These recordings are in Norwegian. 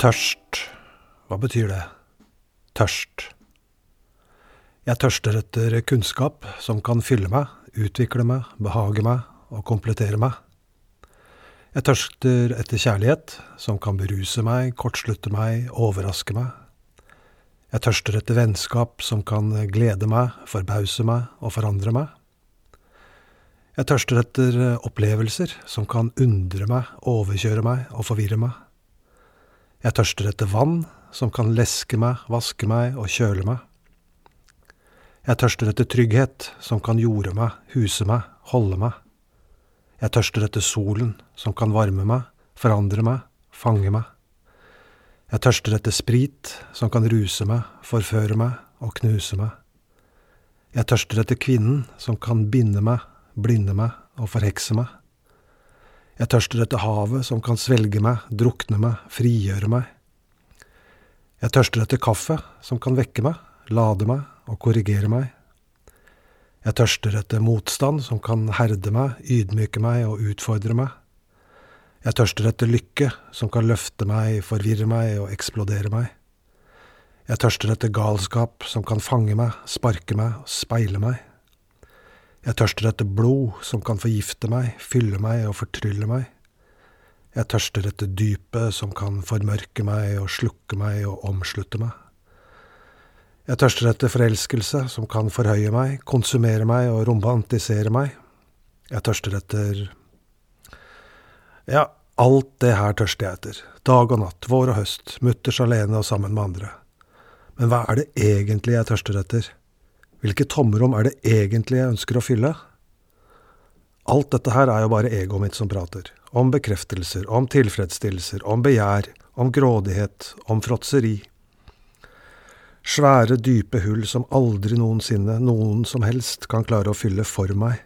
Tørst. Hva betyr det? Tørst. Jeg tørster etter kunnskap som kan fylle meg, utvikle meg, behage meg og komplettere meg. Jeg tørster etter kjærlighet som kan beruse meg, kortslutte meg, overraske meg. Jeg tørster etter vennskap som kan glede meg, forbause meg og forandre meg. Jeg tørster etter opplevelser som kan undre meg, overkjøre meg og forvirre meg. Jeg tørster etter vann som kan leske meg, vaske meg og kjøle meg. Jeg tørster etter trygghet som kan jorde meg, huse meg, holde meg. Jeg tørster etter solen som kan varme meg, forandre meg, fange meg. Jeg tørster etter sprit som kan ruse meg, forføre meg og knuse meg. Jeg tørster etter kvinnen som kan binde meg, blinde meg og forhekse meg. Jeg tørster etter havet som kan svelge meg, drukne meg, frigjøre meg. Jeg tørster etter kaffe som kan vekke meg, lade meg og korrigere meg. Jeg tørster etter motstand som kan herde meg, ydmyke meg og utfordre meg. Jeg tørster etter lykke som kan løfte meg, forvirre meg og eksplodere meg. Jeg tørster etter galskap som kan fange meg, sparke meg og speile meg. Jeg tørster etter blod som kan forgifte meg, fylle meg og fortrylle meg. Jeg tørster etter dypet som kan formørke meg og slukke meg og omslutte meg. Jeg tørster etter forelskelse som kan forhøye meg, konsumere meg og romantisere meg. Jeg tørster etter Ja, alt det her tørster jeg etter. Dag og natt, vår og høst, mutters alene og sammen med andre. Men hva er det egentlig jeg tørster etter? Hvilke tomrom er det egentlig jeg ønsker å fylle? Alt dette her er jo bare egoet mitt som prater. Om bekreftelser, om tilfredsstillelser, om begjær, om grådighet, om fråtseri. Svære, dype hull som aldri noensinne noen som helst kan klare å fylle for meg.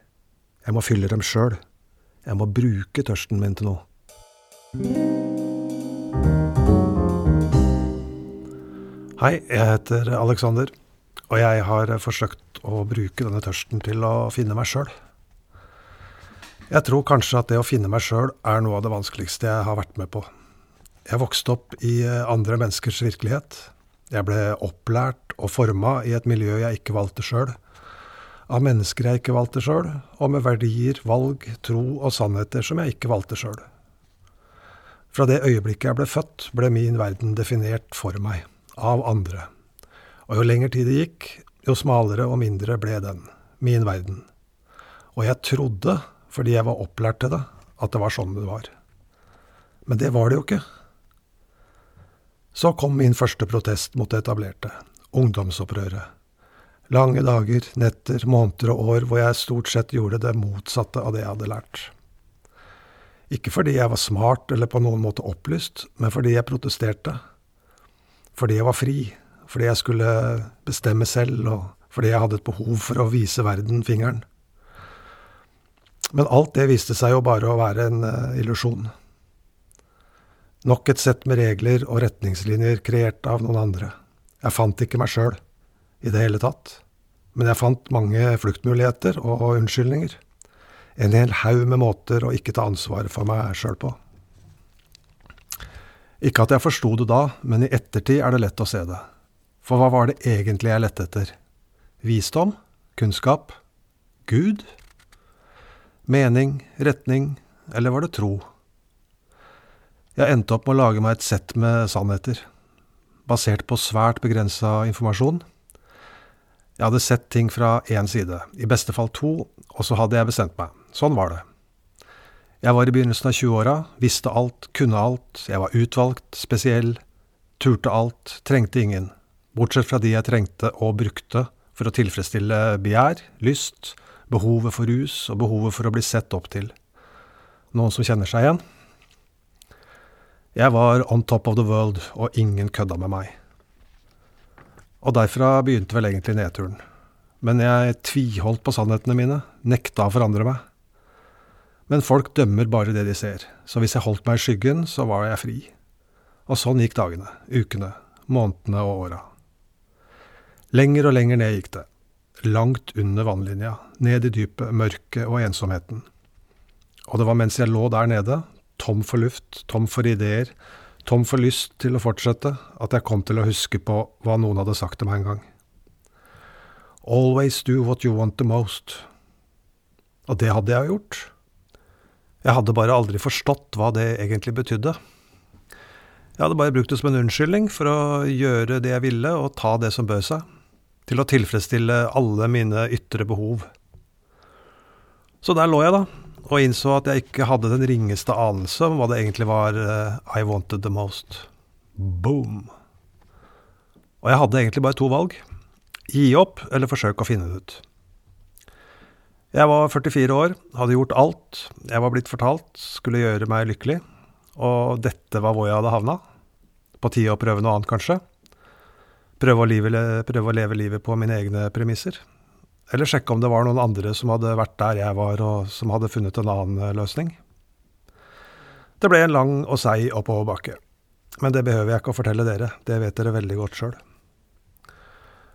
Jeg må fylle dem sjøl. Jeg må bruke tørsten min til noe. Hei, jeg heter Alexander. Og jeg har forsøkt å bruke denne tørsten til å finne meg sjøl. Jeg tror kanskje at det å finne meg sjøl er noe av det vanskeligste jeg har vært med på. Jeg vokste opp i andre menneskers virkelighet. Jeg ble opplært og forma i et miljø jeg ikke valgte sjøl. Av mennesker jeg ikke valgte sjøl, og med verdier, valg, tro og sannheter som jeg ikke valgte sjøl. Fra det øyeblikket jeg ble født, ble min verden definert for meg, av andre. Og jo lenger tid det gikk, jo smalere og mindre ble den, min verden. Og jeg trodde, fordi jeg var opplært til det, at det var sånn det var. Men det var det jo ikke. Så kom min første protest mot det etablerte, ungdomsopprøret. Lange dager, netter, måneder og år hvor jeg stort sett gjorde det motsatte av det jeg hadde lært. Ikke fordi jeg var smart eller på noen måte opplyst, men fordi jeg protesterte. Fordi jeg var fri, fordi jeg skulle bestemme selv, og fordi jeg hadde et behov for å vise verden fingeren. Men alt det viste seg jo bare å være en uh, illusjon. Nok et sett med regler og retningslinjer kreert av noen andre. Jeg fant ikke meg sjøl i det hele tatt. Men jeg fant mange fluktmuligheter og unnskyldninger. En hel haug med måter å ikke ta ansvaret for meg sjøl på. Ikke at jeg forsto det da, men i ettertid er det lett å se det. For hva var det egentlig jeg lette etter? Visdom? Kunnskap? Gud? Mening? Retning? Eller var det tro? Jeg endte opp med å lage meg et sett med sannheter, basert på svært begrensa informasjon. Jeg hadde sett ting fra én side, i beste fall to, og så hadde jeg bestemt meg. Sånn var det. Jeg var i begynnelsen av 20-åra, visste alt, kunne alt, jeg var utvalgt, spesiell, turte alt, trengte ingen bortsett fra de jeg trengte og brukte for å tilfredsstille begjær, lyst, behovet for rus og behovet for å bli sett opp til. Noen som kjenner seg igjen? Jeg var on top of the world, og ingen kødda med meg. Og derfra begynte vel egentlig nedturen. Men jeg tviholdt på sannhetene mine, nekta å forandre meg. Men folk dømmer bare det de ser, så hvis jeg holdt meg i skyggen, så var jeg fri. Og sånn gikk dagene, ukene, månedene og åra. Lenger og lenger ned gikk det. Langt under vannlinja, ned i dypet, mørket og ensomheten. Og det var mens jeg lå der nede, tom for luft, tom for ideer, tom for lyst til å fortsette, at jeg kom til å huske på hva noen hadde sagt til meg en gang. Always do what you want the most. Og det hadde jeg gjort. Jeg hadde bare aldri forstått hva det egentlig betydde. Jeg hadde bare brukt det som en unnskyldning for å gjøre det jeg ville, og ta det som bød seg. Til å tilfredsstille alle mine ytre behov. Så der lå jeg, da, og innså at jeg ikke hadde den ringeste anelse om hva det egentlig var uh, I wanted the most. Boom. Og jeg hadde egentlig bare to valg. Gi opp, eller forsøke å finne det ut. Jeg var 44 år, hadde gjort alt jeg var blitt fortalt skulle gjøre meg lykkelig, og dette var hvor jeg hadde havna. På tide å prøve noe annet, kanskje. Prøve å, live, prøve å leve livet på mine egne premisser. Eller sjekke om det var noen andre som hadde vært der jeg var, og som hadde funnet en annen eh, løsning. Det ble en lang og seig oppoverbakke. Men det behøver jeg ikke å fortelle dere, det vet dere veldig godt sjøl.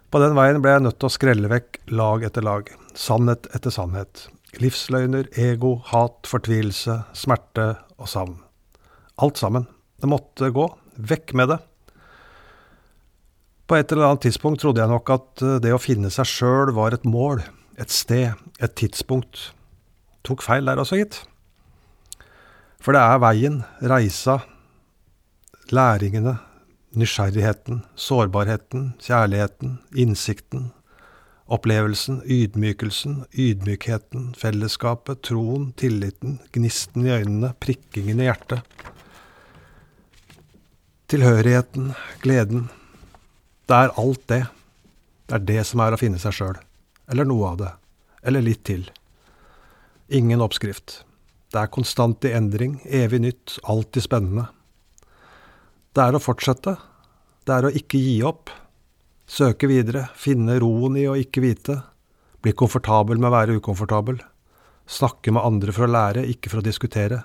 På den veien ble jeg nødt til å skrelle vekk lag etter lag, sannhet etter sannhet. Livsløgner, ego, hat, fortvilelse, smerte og savn. Alt sammen. Det måtte gå. Vekk med det. På et eller annet tidspunkt trodde jeg nok at eh, det å finne seg sjøl var et mål, et sted, et tidspunkt. Tok feil der også, gitt. For det er veien, reisa, læringene, nysgjerrigheten, sårbarheten, kjærligheten, innsikten, opplevelsen, ydmykelsen, ydmykheten, fellesskapet, troen, tilliten, gnisten i øynene, prikkingen i hjertet. Tilhørigheten, gleden, det er alt det. Det er det som er å finne seg sjøl. Eller noe av det. Eller litt til. Ingen oppskrift. Det er konstant i endring, evig nytt, alltid spennende. Det er å fortsette. Det er å ikke gi opp. Søke videre, finne roen i å ikke vite. Bli komfortabel med å være ukomfortabel. Snakke med andre for å lære, ikke for å diskutere.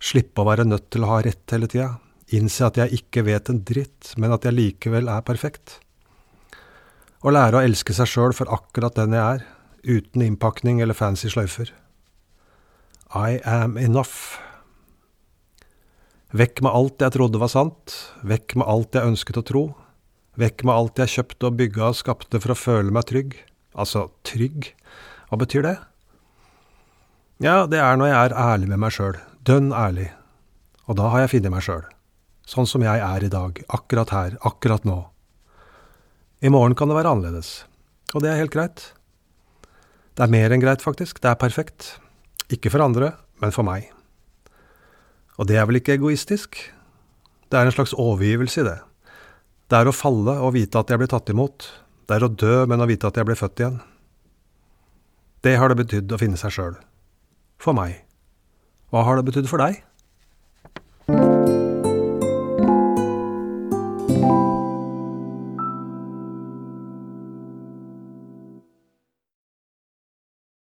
Slippe å være nødt til å ha rett hele tida. Innse at jeg ikke vet en dritt, men at jeg likevel er perfekt. Å lære å elske seg sjøl for akkurat den jeg er, uten innpakning eller fancy sløyfer. I am enough. Vekk med alt jeg trodde var sant, vekk med alt jeg ønsket å tro, vekk med alt jeg kjøpte og bygga og skapte for å føle meg trygg. Altså, trygg, hva betyr det? Ja, det er når jeg er ærlig med meg sjøl, dønn ærlig, og da har jeg funnet meg sjøl sånn som jeg er i dag, akkurat her, akkurat nå. I morgen kan det være annerledes, og det er helt greit. Det er mer enn greit, faktisk, det er perfekt. Ikke for andre, men for meg. Og det er vel ikke egoistisk? Det er en slags overgivelse i det. Det er å falle og vite at jeg blir tatt imot. Det er å dø, men å vite at jeg blir født igjen. Det har det betydd å finne seg sjøl. For meg. Hva har det betydd for deg?